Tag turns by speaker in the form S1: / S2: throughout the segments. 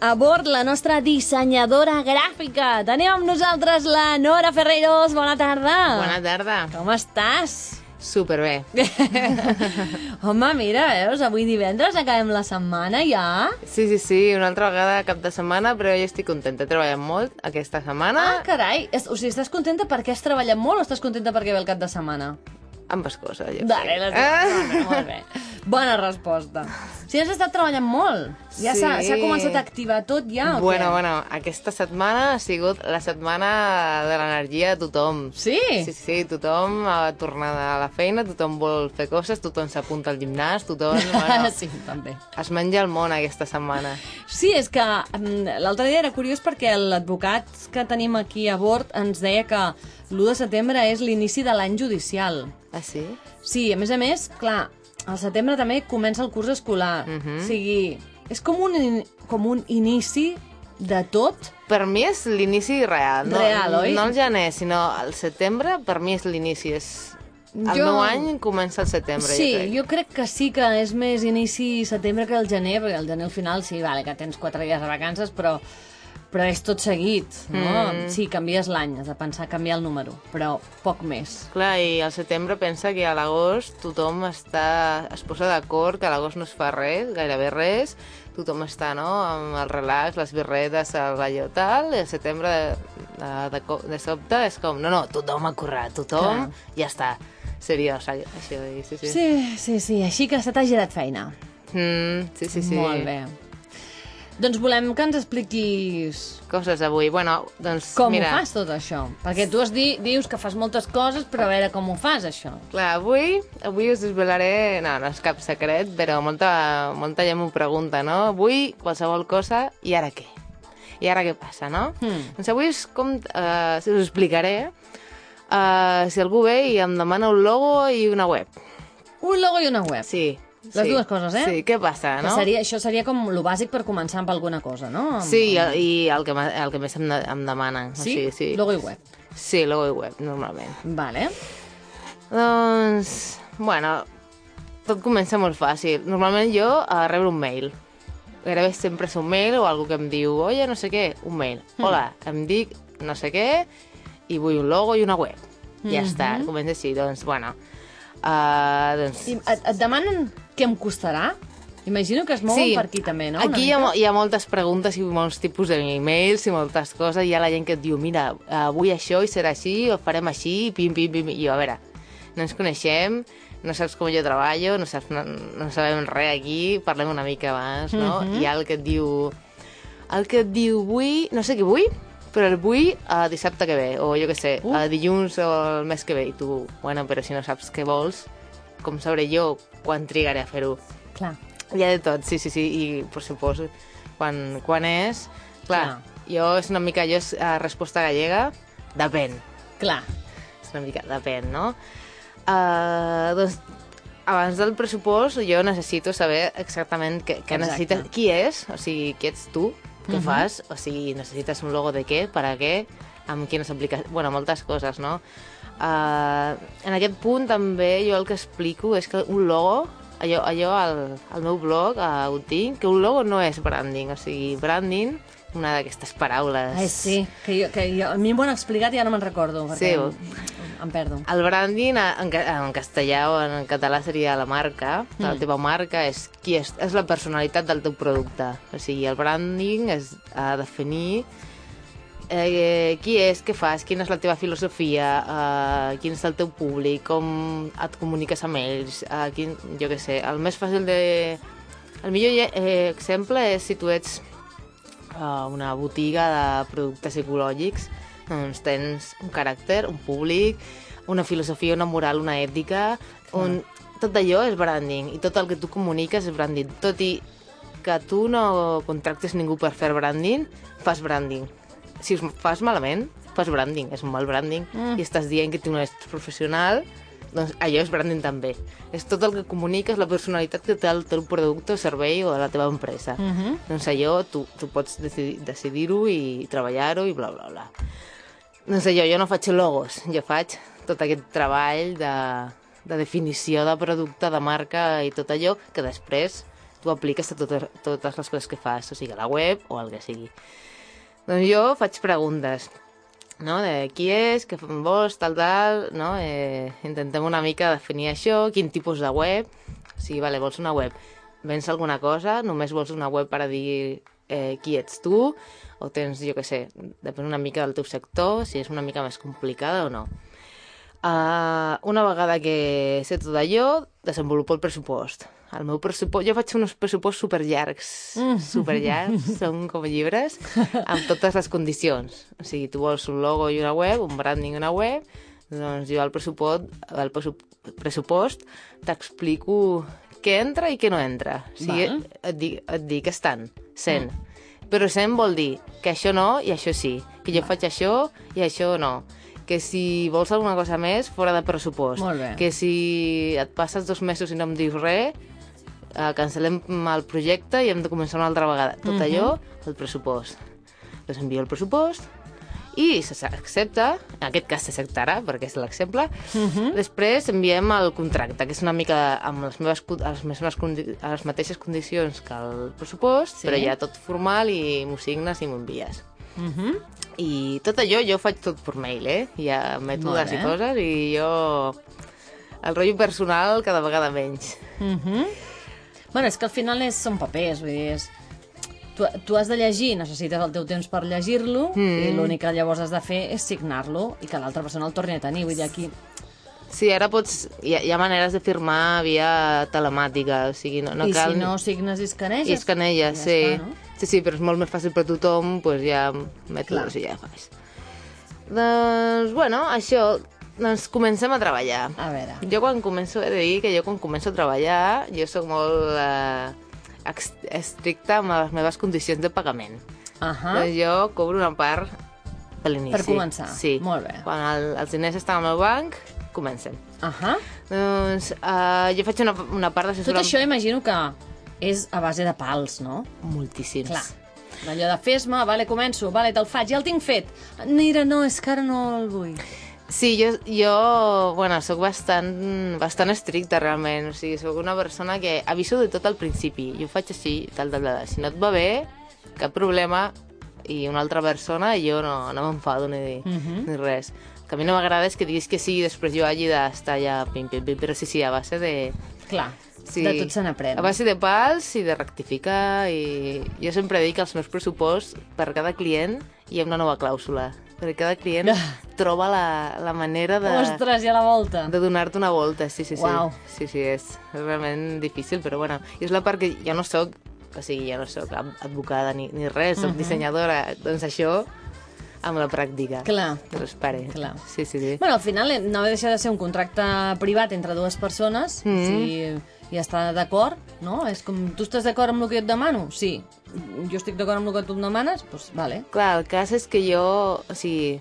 S1: a bord la nostra dissenyadora gràfica. Tenim amb nosaltres la Nora Ferreiros. Bona tarda.
S2: Bona tarda.
S1: Com estàs?
S2: Superbé.
S1: Home, mira, veus, avui divendres acabem la setmana ja.
S2: Sí, sí, sí, una altra vegada cap de setmana, però jo estic contenta. He treballat molt aquesta setmana.
S1: Ah, carai. O sigui, estàs contenta perquè has treballat molt o estàs contenta perquè ve el cap de setmana?
S2: Ambes coses, jo
S1: Vale, les dues. Molt bé. Bona resposta. Si has estat treballant molt, ja s'ha
S2: Sí.
S1: començat a activar tot ja, o
S2: Bueno,
S1: què?
S2: bueno, aquesta setmana ha sigut la setmana de l'energia de tothom.
S1: Sí?
S2: Sí, sí, tothom ha tornat a la feina, tothom vol fer coses, tothom s'apunta al gimnàs, tothom... Bueno,
S1: sí, també.
S2: es menja el món aquesta setmana.
S1: Sí, és que mm, l'altre dia era curiós perquè l'advocat que tenim aquí a bord ens deia que l'1 de setembre és l'inici de l'any judicial.
S2: Ah, sí?
S1: Sí, a més a més, clar, al setembre també comença el curs escolar.
S2: Mhm.
S1: O sigui, és com un, in- com un inici de tot.
S2: Per mi és l'inici real. No,
S1: Real, oi?
S2: No el gener, sinó el setembre, per mi és l'inici. És... El
S1: Jo-
S2: meu any comença al setembre,
S1: sí,
S2: jo crec.
S1: jo crec que sí que és més inici setembre que el gener, perquè el gener al final sí, vale, que tens quatre dies de vacances, però, però és tot seguit, no?
S2: Mm.
S1: Sí, canvies l'any, has de pensar canviar el número, però poc més.
S2: Clar, i al setembre pensa que a l'agost tothom està, es posa d'acord que a l'agost no es fa res, gairebé res, tothom està, no?, amb el relax, les birretes, el allò tal, i al setembre de, de, de, de sobte és com, no, no, tothom a currar, tothom, ja està, seriós, això, i sí, sí.
S1: Sí, sí, sí, així que se t'ha girat feina.
S2: Mm, sí, sí, sí.
S1: Molt bé. Doncs volem que ens expliquis
S2: Coses avui, bueno, doncs
S1: com
S2: mira...
S1: ho fas tot això. Perquè tu has di, dius que fas moltes coses, però a veure com ho fas, això.
S2: Clar, avui, avui us desvelaré... No, no és cap secret, però molta, molta gent m'ho pregunta, no? Avui, qualsevol cosa, i ara què? I ara què passa, no?
S1: Hmm.
S2: Doncs avui us, com, uh, us explicaré uh, si algú ve i em demana un logo i una web.
S1: Un logo i una web.
S2: Sí.
S1: Les
S2: sí.
S1: dues coses, eh?
S2: Sí, què passa,
S1: Que
S2: no?
S1: seria, això seria com lo bàsic per començar amb alguna cosa, no? Amb-
S2: Sí, i, el- i el, que, el que més em, de- em demanen.
S1: Sí?
S2: O sigui, sí.
S1: Logo i web.
S2: Sí, logo i web, normalment.
S1: Vale.
S2: Doncs, bueno, tot comença molt fàcil. Normalment jo uh, rebre un mail. Gairebé sempre és un mail o algú que em diu, oye, no sé què, un mail. Hola, em dic no sé què i vull un logo i una web. Ja està, comença així. Doncs, bueno, uh, doncs...
S1: I et, et demanen què em costarà? Imagino que es mouen per aquí també, no? Una
S2: Aquí hi ha, hi ha moltes preguntes i molts tipus d'emails i moltes coses. Hi ha la gent que et diu, mira, avui això i serà així, o farem així, pim, pim, pim. I jo, a veure, no ens coneixem, no saps com jo treballo, no, saps, no, no sabem res aquí, parlem una mica abans, no? Hi ha el que et diu... El que et diu, vull... No sé què vull, però el vull a dissabte que ve, o jo què sé,
S1: Uh.
S2: a dilluns o el mes que ve. I tu, bueno, però si no saps què vols, com sabré jo quan trigaré a fer-ho?
S1: Clar.
S2: Hi ha de tot, sí, sí, sí, i per suposo, quan, quan és... Clar,
S1: Clar.
S2: jo és una mica, jo és uh, resposta gallega, depèn,
S1: Clar.
S2: és una mica, depèn, no? Uh, doncs, abans del pressupost jo necessito saber exactament què, què necessites, qui és, o sigui, qui ets tu, què
S1: Mhm.
S2: fas, o sigui, necessites un logo de què, per a què, amb quines aplicacions, bueno, moltes coses, no? Uh, en aquest punt també jo el que explico és que un logo, allò, allò al, al meu blog uh, ho tinc, que un logo no és branding, o sigui, branding, una d'aquestes paraules...
S1: Ai, sí, que, jo, que jo, a mi m'ho han explicat i ja no me'n recordo, perquè
S2: Sí.
S1: em, em perdo.
S2: El branding en, en castellà o en català seria la marca.
S1: Mm.
S2: La teva marca és, qui és, és la personalitat del teu producte. O sigui, el branding és a definir eh, qui és, què fas, quina és la teva filosofia, eh, quin és el teu públic, com et comuniques amb ells, eh, quin, jo què sé, el més fàcil de... El millor eh, exemple és si tu ets a una botiga de productes ecològics, doncs tens un caràcter, un públic, una filosofia, una moral, una ètica, on tot allò és branding i tot el que tu comuniques és branding. Tot i que tu no contractes ningú per fer branding, fas branding. Si ho fas malament, fas branding, és un mal branding,
S1: Mm.
S2: i estàs dient que tu no ets professional, doncs allò és branding també. És tot el que comuniques, la personalitat que té el teu producte servei o la teva empresa.
S1: Uh -huh.
S2: Doncs allò tu, tu pots decidir- decidir-ho i treballar-ho i bla, bla, bla. Doncs allò, jo no faig logos, jo faig tot aquest treball de, de definició de producte, de marca i tot allò que després tu apliques a totes, totes les coses que fas, o sigui, a la web o el que sigui. Doncs jo faig preguntes, no? De qui és, què fan vols, tal, tal, no? Eh, intentem una mica definir això, quin tipus de web, o sigui, vale, vols una web, vens alguna cosa, només vols una web per a dir eh, qui ets tu, o tens, jo què sé, depèn una mica del teu sector, si és una mica més complicada o no. Uh, una vegada que sé tot allò, desenvolupo el pressupost. El meu pressupost... Jo faig uns pressuposts superllargs,
S1: Mm.
S2: superllargs, són com llibres, amb totes les condicions. O sigui, tu vols un logo i una web, un branding i una web, doncs jo al pressupost, al pressu- pressupost t'explico què entra i què no entra. O sigui,
S1: Val.
S2: et dic, et dic estan, 100. Però 100 vol dir que això no i això sí, que jo faig això i això no que si vols alguna cosa més, fora de pressupost. Que si et passes dos mesos i no em dius res, eh, cancel·lem el projecte i hem de començar una altra vegada. Tot
S1: Mhm.
S2: allò, el pressupost. Doncs envio el pressupost i s'accepta, en aquest cas s'acceptarà, perquè és l'exemple.
S1: Mhm.
S2: Després enviem el contracte, que és una mica amb les, meves, les, meves les mateixes condicions que el pressupost,
S1: Sí.
S2: però ja tot formal i m'ho signes i m'ho envies.
S1: Mhm.
S2: I tot allò jo ho faig tot per mail, eh? Hi ha mètodes
S1: Molt
S2: i coses i jo... El rotllo personal cada vegada menys.
S1: Mhm. Bueno, és que al final és, són papers, vull dir, és... Tu, tu has de llegir, necessites el teu temps per llegir-lo
S2: Mm.
S1: i l'únic que llavors has de fer és signar-lo i que l'altra persona el torni a tenir. Vull dir, aquí...
S2: Sí, ara pots... Hi ha, hi ha maneres de firmar via telemàtica, o sigui, no, no
S1: I
S2: cal...
S1: si no signes i escaneges...
S2: I escanelles,
S1: ja
S2: sí.
S1: està, no?
S2: Sí, sí, però és molt més fàcil per tothom, doncs ja mètodes
S1: Clar.
S2: i ja fas. Doncs, bueno, això, doncs comencem a treballar.
S1: A veure...
S2: Jo quan començo, he de dir que jo quan començo a treballar, jo sóc molt eh, estricta amb les meves condicions de pagament.
S1: Ahà.
S2: Doncs jo cobro una part per l'inici.
S1: Per començar.
S2: Sí.
S1: Molt bé.
S2: Quan el, els diners estan al meu banc, comencem.
S1: Ahà.
S2: Doncs eh, jo faig una, una part
S1: Tot
S2: d'assessorament...
S1: això imagino que és a base de pals, no?
S2: Moltíssims.
S1: Clar. Allò de fes-me, vale, començo, vale, te'l faig, ja el tinc fet. Mira, no, és que ara no el vull.
S2: Sí, jo, jo bueno, sóc bastant, bastant estricta, realment. O sigui, sóc una persona que aviso de tot al principi. Jo faig així, tal, tal, tal. Si no et va bé, cap problema, i una altra persona, jo no, no m'enfado ni,
S1: Mhm.
S2: ni res. El que a mi no m'agrada és que diguis que sí i després jo hagi d'estar ja pim, pim, pim, però sí, sí, a base de...
S1: Clar,
S2: Sí,
S1: de tot se n'aprèn.
S2: A base de pals i de rectificar, i jo sempre dic que als meus pressuposts, per cada client, hi ha una nova clàusula. Perquè cada client troba la, la manera de
S1: Ostres, i a la volta.
S2: de donar-te una volta, sí, sí, sí.
S1: Uau.
S2: Sí, sí, és, és realment difícil, però bueno, i és la part que jo no sóc, o sigui, jo no sóc ad- advocada ni, ni res,
S1: Mhm.
S2: soc dissenyadora, doncs això amb la pràctica.
S1: Clar.
S2: Doncs pare.
S1: Clar.
S2: Sí, sí, sí.
S1: Bueno, al final eh, no deixa de ser un contracte privat entre dues persones,
S2: Mhm.
S1: si hi està d'acord, no? És com, tu estàs d'acord amb el que jo et demano? Sí. Jo estic d'acord amb el que tu em demanes? Doncs pues, vale.
S2: Clar, el cas és que jo, o sigui,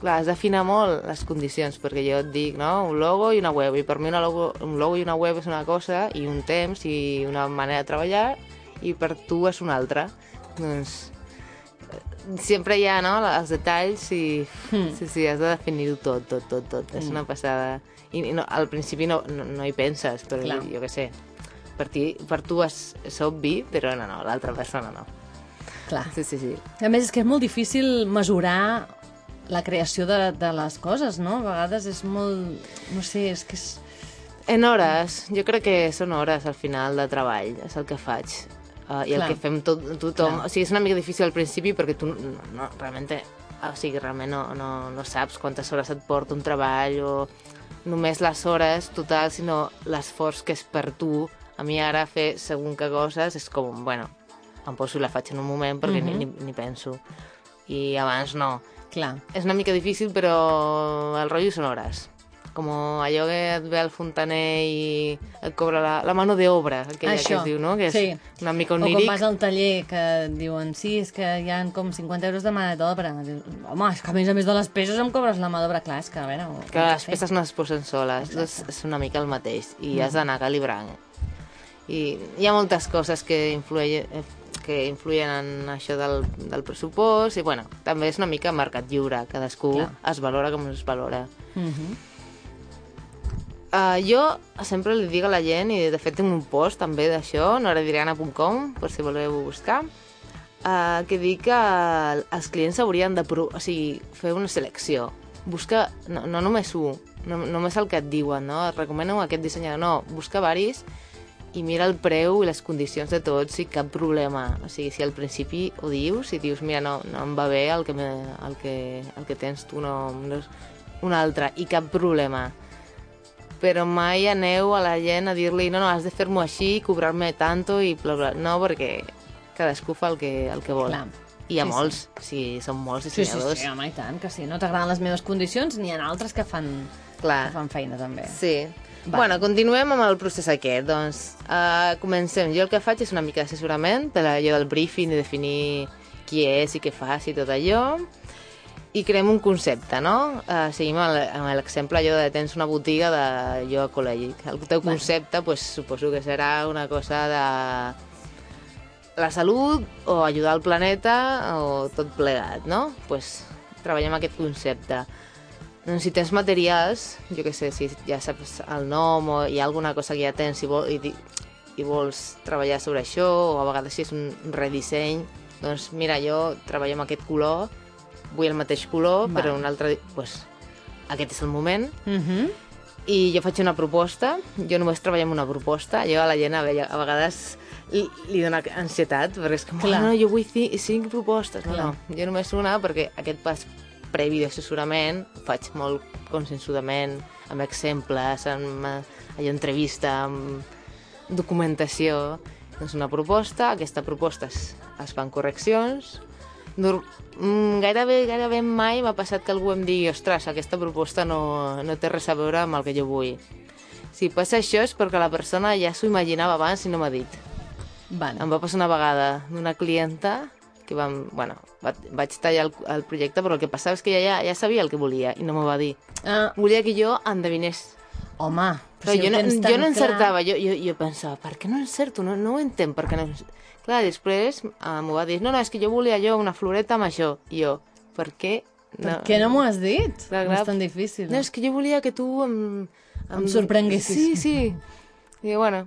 S2: clar, has d'afinar molt les condicions, perquè jo et dic, no?, un logo i una web, i per mi una logo, un logo i una web és una cosa, i un temps i una manera de treballar, i per tu és una altra. Doncs sempre hi ha, no?, els detalls i...
S1: Hmm.
S2: Sí, sí, has de definir-ho tot, tot, tot, tot. És una passada. I, i no, al principi no, no, no hi penses, però
S1: Clar.
S2: jo què sé, per, ti, per tu és, és obvi, però no, no, l'altra persona no.
S1: Clar.
S2: Sí, sí, sí.
S1: A més, és que és molt difícil mesurar la creació de, de les coses, no? A vegades és molt... No sé, és que és...
S2: En hores, jo crec que són hores al final de treball, és el que faig. Uh, I el
S1: Clar.
S2: que fem tot, tothom...
S1: Clar.
S2: O sigui, és una mica difícil al principi perquè tu no, no, realment, o sigui, realment no, no, no saps quantes hores et porta un treball o només les hores total, sinó l'esforç que és per tu. A mi ara fer segon que coses és com, bueno, em poso i la faig en un moment perquè
S1: Mhm.
S2: ni, ni, ni penso. I abans no.
S1: Clar.
S2: És una mica difícil, però el rotllo són hores. Com allò que et ve el fontaner i et cobra la, la mano de obra, aquella que
S1: Això,
S2: es diu, no? Que és
S1: sí.
S2: una mica
S1: O quan
S2: oníric.
S1: vas al taller que diuen sí, és que hi ha com 50 euros de mà d'obra. Home, és que a més a més de les peces em cobres la mà d'obra. Clar, és que a veure...
S2: Que les peces no es posen soles, doncs és una mica el mateix, i
S1: Mm.
S2: has d'anar calibrant. I hi ha moltes coses que influeixen, que influïen en això del, del pressupost, i bueno, també és una mica mercat lliure, cadascú
S1: Clar.
S2: es valora com es valora.
S1: Mhm.
S2: Uh, jo sempre li dic a la gent, i de fet tinc un post també d'això, noradriana.com, per si voleu buscar, uh, que dic que els clients haurien de o sigui, fer una selecció. Busca, no, no només un, no, només el que et diuen, no? Et recomano aquest dissenyador, no, busca varis i mira el preu i les condicions de tots i cap problema. O sigui, si al principi ho dius i dius, mira, no, no em va bé el que, me, el que, el que tens tu, no, no és un altre, i cap problema però mai aneu a la gent a dir-li no, no, has de fer-m'ho així, cobrar-me tanto i bla, bla. No, perquè cadascú fa el que, el que vol.
S1: Clar.
S2: I hi ha
S1: Sí, sí.
S2: molts, sí. sí, són molts
S1: Sí, sí,
S2: dissenyadors.
S1: sí, home, i tant, que sí. No t'agraden les meves condicions, n'hi ha altres que fan, que
S2: Clar,
S1: fan feina, també.
S2: sí.
S1: Va.
S2: Bueno, continuem amb el procés aquest. Doncs uh, comencem. Jo el que faig és una mica d'assessorament per allò del briefing i definir qui és i què fas i tot allò. I creem un concepte, no? Uh, seguim amb l'exemple allò de tens una botiga de yoga ecològic. El teu
S1: Bueno.
S2: concepte, pues, suposo que serà una cosa de la salut o ajudar el planeta o tot plegat, no? pues, treballem aquest concepte. Doncs si tens materials, jo que sé, si ja saps el nom o hi ha alguna cosa que ja tens i, vol, i, i vols treballar sobre això, o a vegades si és un redisseny, doncs mira, jo treballo amb aquest color, vull el mateix color,
S1: Val.
S2: però un altre... Pues, aquest és el moment,
S1: Uh -huh.
S2: i jo faig una proposta, jo només treballo amb una proposta, jo a la gent a, ve- a vegades li, li dona ansietat, perquè és com,
S1: Clar.
S2: no, jo vull ci cinc propostes, no,
S1: Clar.
S2: no, jo només una, perquè aquest pas previ d'assessorament ho faig molt consensudament, amb exemples, amb allò, entrevista, amb documentació, doncs una proposta, aquesta proposta es, es fan correccions, mm, gairebé, gairebé mai m'ha passat que algú em digui ostres, aquesta proposta no, no té res a veure amb el que jo vull. Si passa això és perquè la persona ja s'ho imaginava abans i no m'ha dit.
S1: Vale.
S2: Em va passar una vegada d'una clienta que vam, bueno, va, vaig tallar el, el projecte, però el que passava és que ella ja, ja sabia el que volia i no m'ho va dir.
S1: Ah,
S2: Volia que jo endevinés.
S1: home,
S2: Però
S1: si
S2: jo, no, jo no
S1: clar-
S2: encertava, jo, jo, jo pensava, per què no encerto? No, no ho entenc, per què no... Clar, després uh, m'ho va dir, no, no, és que jo volia jo una floreta amb això. I jo, per què?
S1: Per què no m'ho has dit?
S2: Clar,
S1: No
S2: clar.
S1: és tan difícil.
S2: No, és que jo volia que tu em...
S1: Em sorprenguessis.
S2: Sí, sí. I bueno,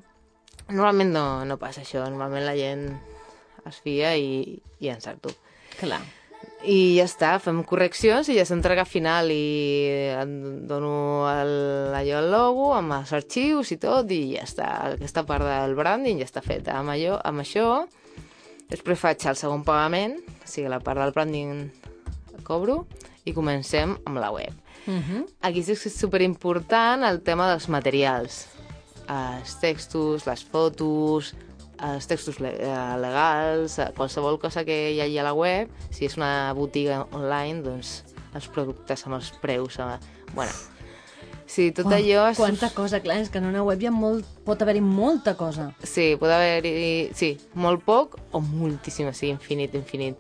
S2: normalment no, no passa això. Normalment la gent es fia i, i encerto.
S1: Clar.
S2: I ja està, fem correccions i ja s'entrega final i em dono el, allò el logo amb els arxius i tot i ja està, aquesta part del branding ja està feta amb, allò, amb això. Després faig el segon pagament, o sigui, la part del branding cobro i comencem amb la web.
S1: Uh -huh.
S2: Aquí és superimportant el tema dels materials. Els textos, les fotos, els textos eh, legals, eh, qualsevol cosa que hi hagi a la web, si és una botiga online, doncs els productes amb els preus. Eh, bueno, sí, tot allò... és-
S1: Quanta cosa, clar, és que en una web hi ha molt, pot haver-hi molta cosa.
S2: Sí, pot haver-hi... Sí, molt poc o moltíssim, sí, infinit, infinit.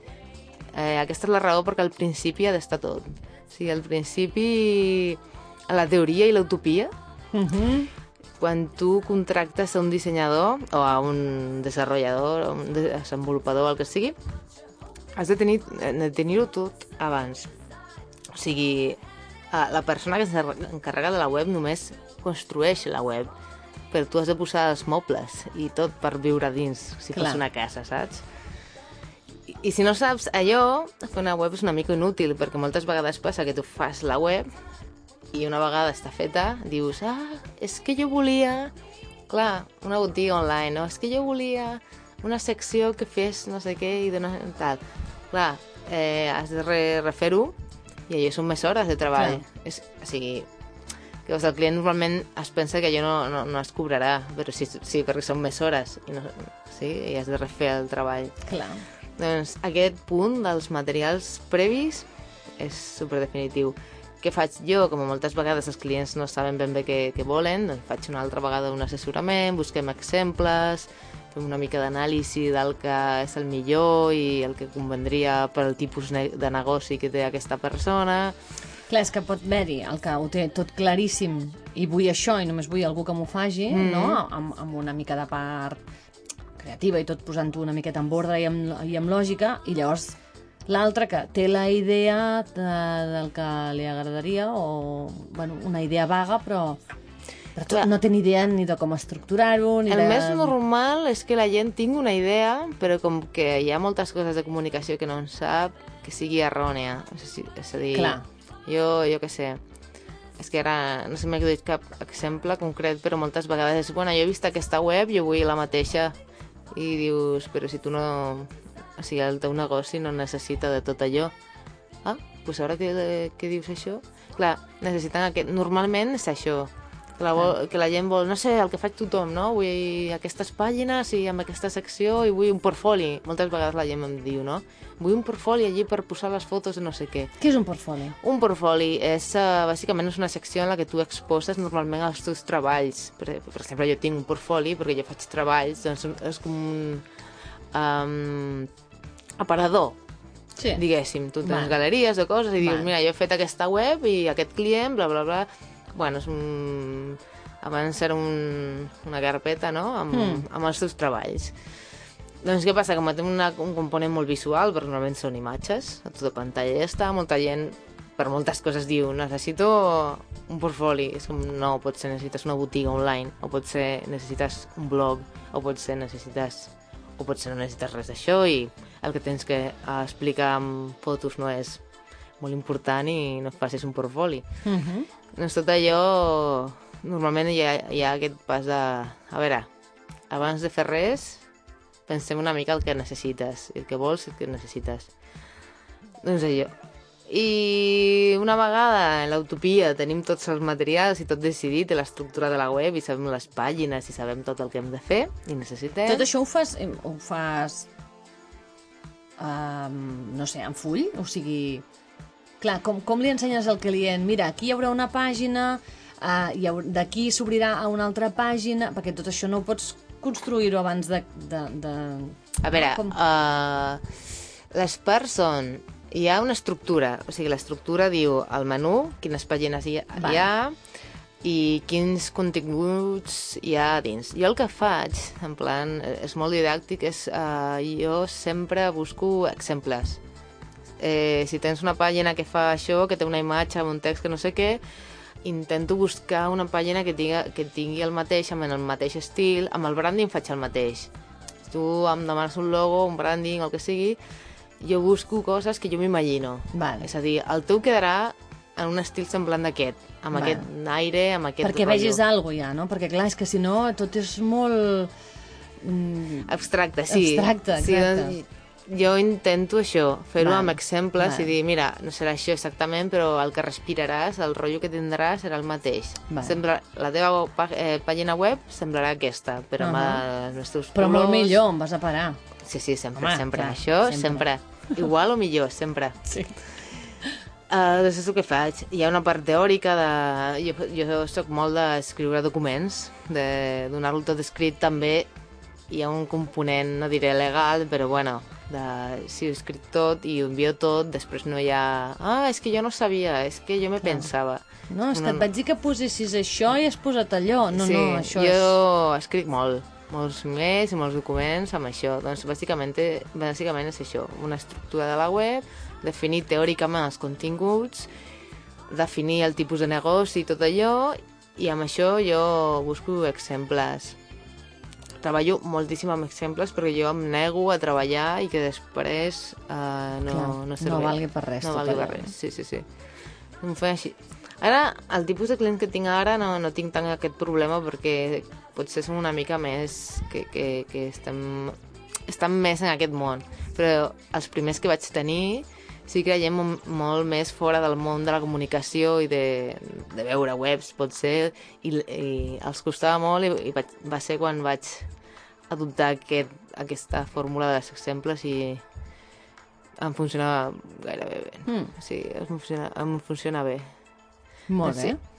S2: Eh, aquesta és la raó perquè al principi ha d'estar tot. O sigui, al principi, a la teoria i l'utopia,
S1: Uh -huh.
S2: Quan tu contractes a un dissenyador o a un desenvolupador o un desenvolupador, el que sigui, has de tenir- de tenir-ho tot abans. O sigui, eh, la persona que s'encarrega de la web només construeix la web, però tu has de posar els mobles i tot per viure dins, si
S1: Clar.
S2: fos una casa, saps? I, I si no saps allò, fer una web és una mica inútil, perquè moltes vegades passa que tu fas la web i una vegada està feta, dius, ah, és que jo volia, clar, una botiga online, no? és que jo volia una secció que fes no sé què i dona tal. Clar, eh, has de re refer-ho i allò són més hores de treball. És, o sigui, que doncs, el client normalment es pensa que allò no, no, no es cobrarà, però sí, sí, perquè són més hores i, no, sí, i has de refer el treball.
S1: Clar.
S2: Doncs aquest punt dels materials previs és superdefinitiu. Què faig jo? Com moltes vegades els clients no saben ben bé què, què volen, doncs faig una altra vegada un assessorament, busquem exemples, fem una mica d'anàlisi del que és el millor i el que convendria per al tipus de negoci que té aquesta persona.
S1: Clar, és que pot haver-hi el que ho té tot claríssim i vull això i només vull algú que m'ho faci, mm. no? Amb, amb una mica de part creativa i tot posant-ho una miqueta en ordre i amb, i amb lògica, i llavors l'altre que té la idea de, del que li agradaria o bueno, una idea vaga, però Però tu
S2: Clar.
S1: no té ni idea ni de com estructurar-ho,
S2: El
S1: de...
S2: més normal és que la gent tingui una idea, però com que hi ha moltes coses de comunicació que no en sap, que sigui errònia. És a dir,
S1: Clar.
S2: jo, jo què sé, és que ara no sé si m'he dit cap exemple concret, però moltes vegades és, bueno, jo he vist aquesta web, jo vull la mateixa, i dius, però si tu no... O sigui, el teu negoci no necessita de tot allò. Ah, doncs ara que, que dius això... Clar, necessiten aquest... Normalment és això, que la, vol, que la gent vol, no sé, el que faig tothom, no? Vull aquestes pàgines i amb aquesta secció i vull un portfoli. Moltes vegades la gent em diu, no? Vull un portfoli allí per posar les fotos de no sé què.
S1: Què és un portfoli?
S2: Un portfoli és, uh, bàsicament, és una secció en la que tu exposes normalment els teus treballs. Per, per exemple, jo tinc un portfoli perquè jo faig treballs, doncs és com un um, aparador,
S1: Sí.
S2: diguéssim. Tu tens
S1: Val.
S2: galeries de coses i dius, mira, jo he fet aquesta web i aquest client, bla, bla, bla... Bueno, és un... Abans era un, una carpeta, no?, amb,
S1: Mm.
S2: amb els teus treballs. Doncs què passa? Que té una, un component molt visual, perquè normalment són imatges, a tota pantalla ja està, molta gent per moltes coses diu, necessito un portfoli, és com, no, pot ser necessites una botiga online, o pot ser necessites un blog, o pot ser necessites o pot ser no necessites res d'això i el que tens que eh, explicar amb fotos no és molt important i no facis un portfoli.
S1: Uh -huh.
S2: Doncs tot allò, normalment hi ha, hi ha aquest pas de... A veure, abans de fer res, pensem una mica el que necessites, el que vols i el que necessites. Doncs allò. I una vegada en l'utopia tenim tots els materials i tot decidit, l'estructura de la web, i sabem les pàgines, i sabem tot el que hem de fer, i necessitem...
S1: Tot això ho fas, ho fas um, no sé, en full? O sigui, clar, com, com li ensenyes al client? Mira, aquí hi haurà una pàgina, uh, d'aquí s'obrirà a una altra pàgina, perquè tot això no ho pots construir-ho abans de... de, de...
S2: A veure,
S1: Com?
S2: uh, les parts són... Hi ha una estructura, o sigui, l'estructura diu el menú, quines pàgines hi ha, hi ha i quins continguts hi ha dins. Jo el que faig, en plan, eh, és molt didàctic, és uh, jo sempre busco exemples. Eh, si tens una pàgina que fa això, que té una imatge un text que no sé què, intento buscar una pàgina que tingui, que tingui el mateix, amb el mateix estil, amb el branding faig el mateix. Si tu em demanes un logo, un branding, el que sigui, jo busco coses que jo m'imagino.
S1: Vale.
S2: És a dir, el teu quedarà en un estil semblant d'aquest, amb
S1: Vale.
S2: aquest aire, amb aquest
S1: Perquè
S2: rotllo.
S1: vegis alguna cosa ja, no? Perquè clar, és que si no tot és molt... Mm,
S2: Abstracte, sí.
S1: Abstracte,
S2: sí
S1: exacte.
S2: doncs, jo intento això, fer-ho amb exemples
S1: Vale.
S2: i dir, mira, no serà això exactament, però el que respiraràs, el rotllo que tindràs serà el mateix. Sembla, la teva pà- eh, pàgina web semblarà aquesta, però amb
S1: Ahà.
S2: els teus
S1: però molt
S2: colors.
S1: millor, em vas a parar.
S2: Sí, sí, sempre,
S1: Home,
S2: sempre.
S1: clar,
S2: Això,
S1: sempre.
S2: sempre. Igual o millor, sempre.
S1: Sí.
S2: Uh, doncs és el que faig. Hi ha una part teòrica de... Jo, jo sóc molt d'escriure documents, de donar-lo tot escrit també. Hi ha un component, no diré legal, però bueno, de, si ho escric tot i ho envio tot, després no hi ha... Ah, és que jo no sabia, és que jo me
S1: Clar.
S2: pensava.
S1: No, és que
S2: No,
S1: et
S2: no.
S1: vaig dir que posessis això i has posat allò. No,
S2: sí,
S1: no, això
S2: jo escric molt, molts mails i molts documents amb això. Doncs bàsicament, bàsicament és això, una estructura de la web, definir teòricament els continguts, definir el tipus de negoci i tot allò, i amb això jo busco exemples. Treballo moltíssim amb exemples perquè jo em nego a treballar i que després uh, no,
S1: Clar,
S2: no
S1: no
S2: serveix.
S1: valgui per res
S2: No valgui per res, sí, sí, sí. Em fa així. Ara, el tipus de client que tinc ara no, no tinc tant aquest problema perquè potser som una mica més que, que, que estem, estem més en aquest món. Però els primers que vaig tenir sí que creiem molt més fora del món de la comunicació i de, de veure webs, potser, i, i els costava molt i, i vaig, va ser quan vaig adoptar aquest, aquesta fórmula dels exemples i em funcionava gairebé bé.
S1: Mm.
S2: Sí, em funciona, em funciona bé.
S1: Molt bé.
S2: Sí.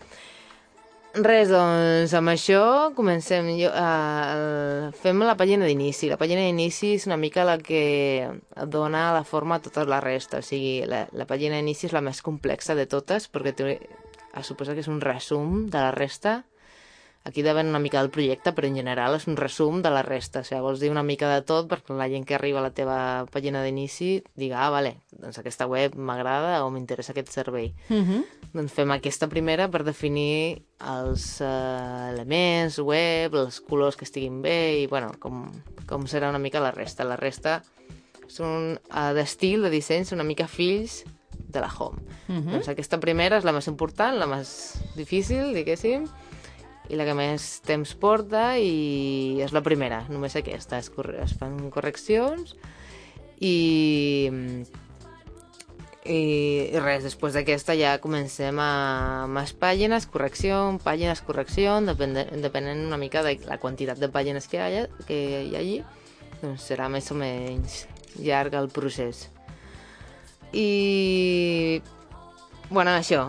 S2: Res, doncs, amb això comencem. Jo, uh, fem la pàgina d'inici. La pàgina d'inici és una mica la que dona la forma a tota la resta. O sigui, la, la pàgina d'inici és la més complexa de totes perquè té, es suposa que és un resum de la resta. Aquí depèn una mica del projecte, però en general és un resum de la resta. O sigui, vols dir una mica de tot perquè la gent que arriba a la teva pàgina d'inici diga, ah, vale, doncs aquesta web m'agrada o m'interessa aquest servei.
S1: Uh -huh.
S2: Doncs fem aquesta primera per definir els eh, elements web, els colors que estiguin bé i, bueno, com, com serà una mica la resta. La resta són uh, d'estil, de disseny, són una mica fills de la home. Uh -huh. Doncs aquesta primera és la més important, la més difícil, diguéssim, i la que més temps porta i és la primera, només aquesta. Es, corre es fan correccions i, i, i res, després d'aquesta ja comencem a més pàgines, correcció, pàgines, correcció, depenent, depenent una mica de la quantitat de pàgines que hi ha, que hi ha allí, doncs serà més o menys llarg el procés. I... Bueno, això.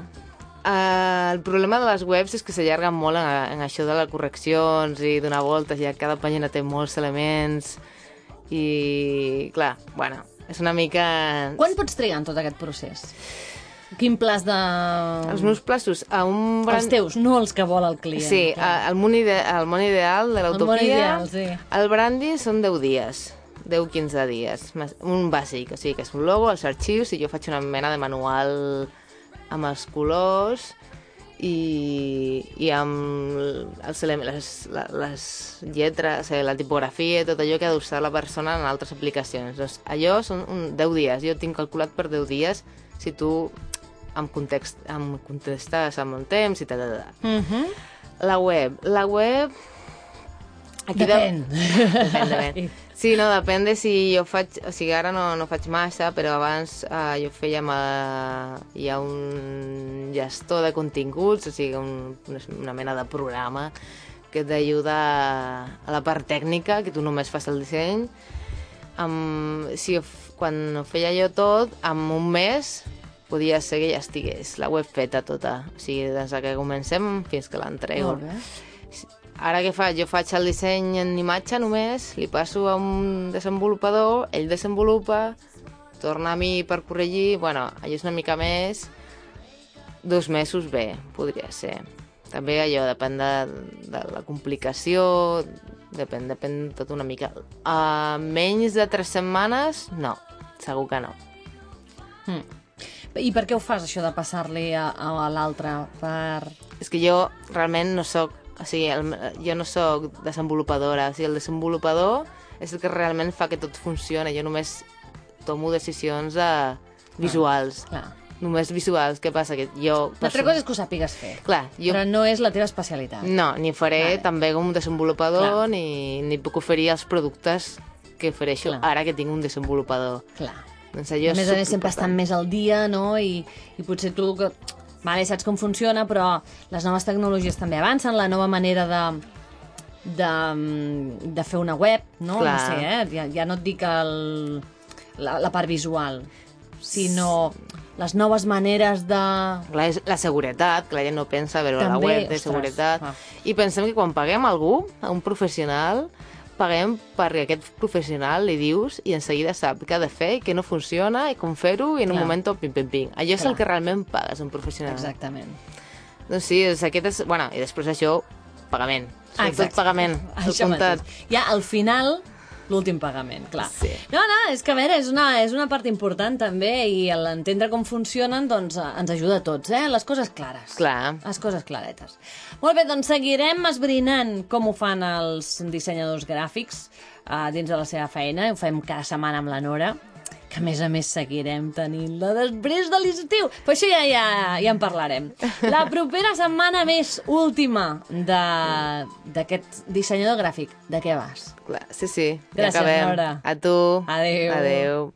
S2: Uh, el problema de les webs és que s'allarguen molt en, en això de les correccions i donar voltes, ja cada pàgina té molts elements i, clar, bueno, és una mica...
S1: Quan pots trigar en tot aquest procés? Quin plaç de...
S2: Els meus plaços a un...
S1: Brand... Els teus, no els que vol el client.
S2: Sí, el món, ide el món ideal de l'utopia,
S1: el, sí.
S2: el branding són 10 dies. 10-15 dies. Un bàsic, o sigui, que és un logo, els arxius, i jo faig una mena de manual amb els colors i, i amb els, les, les lletres, la tipografia, tot allò que ha d'usar la persona en altres aplicacions. Doncs allò són un 10 dies. Jo tinc calculat per 10 dies si tu em, context, em contestes amb el temps i tal, tal, tal.
S1: Uh -huh.
S2: La web. La web...
S1: Aquí depèn.
S2: De... depèn, depèn. Sí, no, depèn de si jo faig... O sigui, ara no, no faig massa, però abans eh, jo feia amb... Eh, hi ha un gestor de continguts, o sigui, un, una mena de programa que t'ajuda a la part tècnica, que tu només fas el disseny. Amb, si quan ho feia jo tot, en un mes podia ser que ja estigués la web feta tota. O sigui, des que comencem fins que l'entrego.
S1: Molt bé.
S2: Ara què faig? Jo faig el disseny en imatge només, li passo a un desenvolupador, ell desenvolupa, torna a mi per corregir, bueno, allò és una mica més, dos mesos bé, podria ser. També allò depèn de, de la complicació, depèn, depèn tot una mica. A menys de tres setmanes, no, segur que no.
S1: Mm. I per què ho fas, això de passar-li a, a l'altre? Per...
S2: És que jo realment no sóc o sigui, el, jo no sóc desenvolupadora, o sigui, el desenvolupador és el que realment fa que tot funcioni. Jo només tomo decisions uh, visuals.
S1: Clar, clar.
S2: Només visuals. Què passa? Que jo...
S1: L'altra cosa és que ho sàpigues fer.
S2: Clar, jo...
S1: Però no és la teva especialitat.
S2: No, ni faré vale. també com desenvolupador, ni, ni puc oferir els productes que ofereixo clar. ara que tinc un desenvolupador.
S1: Clar.
S2: Doncs allò
S1: a més a més, sempre estan més al dia, no? I, i potser tu que Vale, saps com funciona, però les noves tecnologies també avancen, la nova manera de, de, de fer una web, no?
S2: Clar.
S1: No sé, eh? Ja, ja no et dic el, la, la part visual, sinó les noves maneres de...
S2: Clar, és la seguretat, que la gent no pensa, a veure, la
S1: També,
S2: web de
S1: ostres,
S2: seguretat.
S1: ah.
S2: I pensem que quan paguem algú, a un professional, paguem perquè aquest professional li dius i en seguida sap què ha de fer, què no funciona i com fer-ho i en un
S1: Clar.
S2: moment pim, pim, pim. Allò és
S1: Clar.
S2: el que realment pagues un professional.
S1: Exactament.
S2: Doncs sí, és, aquest és... Bueno, i després això, pagament. Ah,
S1: Exacte.
S2: tot pagament,
S1: Això
S2: comptat.
S1: mateix. Ja, al final, l'últim pagament, clar.
S2: Sí.
S1: No, no, és que a veure, és una, és una part important també i l'entendre com funcionen doncs, eh, ens ajuda a tots, eh? Les coses clares.
S2: Clar.
S1: Les coses claretes. Molt bé, doncs seguirem esbrinant com ho fan els dissenyadors gràfics uh, dins de la seva feina. Ho fem cada setmana amb la Nora que a més a més seguirem tenint-la després de l'estiu. Però això ja, ja, ja en parlarem. La propera setmana més última de- d'aquest dissenyador gràfic. De què vas?
S2: Clar, sí, sí.
S1: Gràcies,
S2: ja acabem.
S1: Nora.
S2: A tu.
S1: Adéu.
S2: Adéu.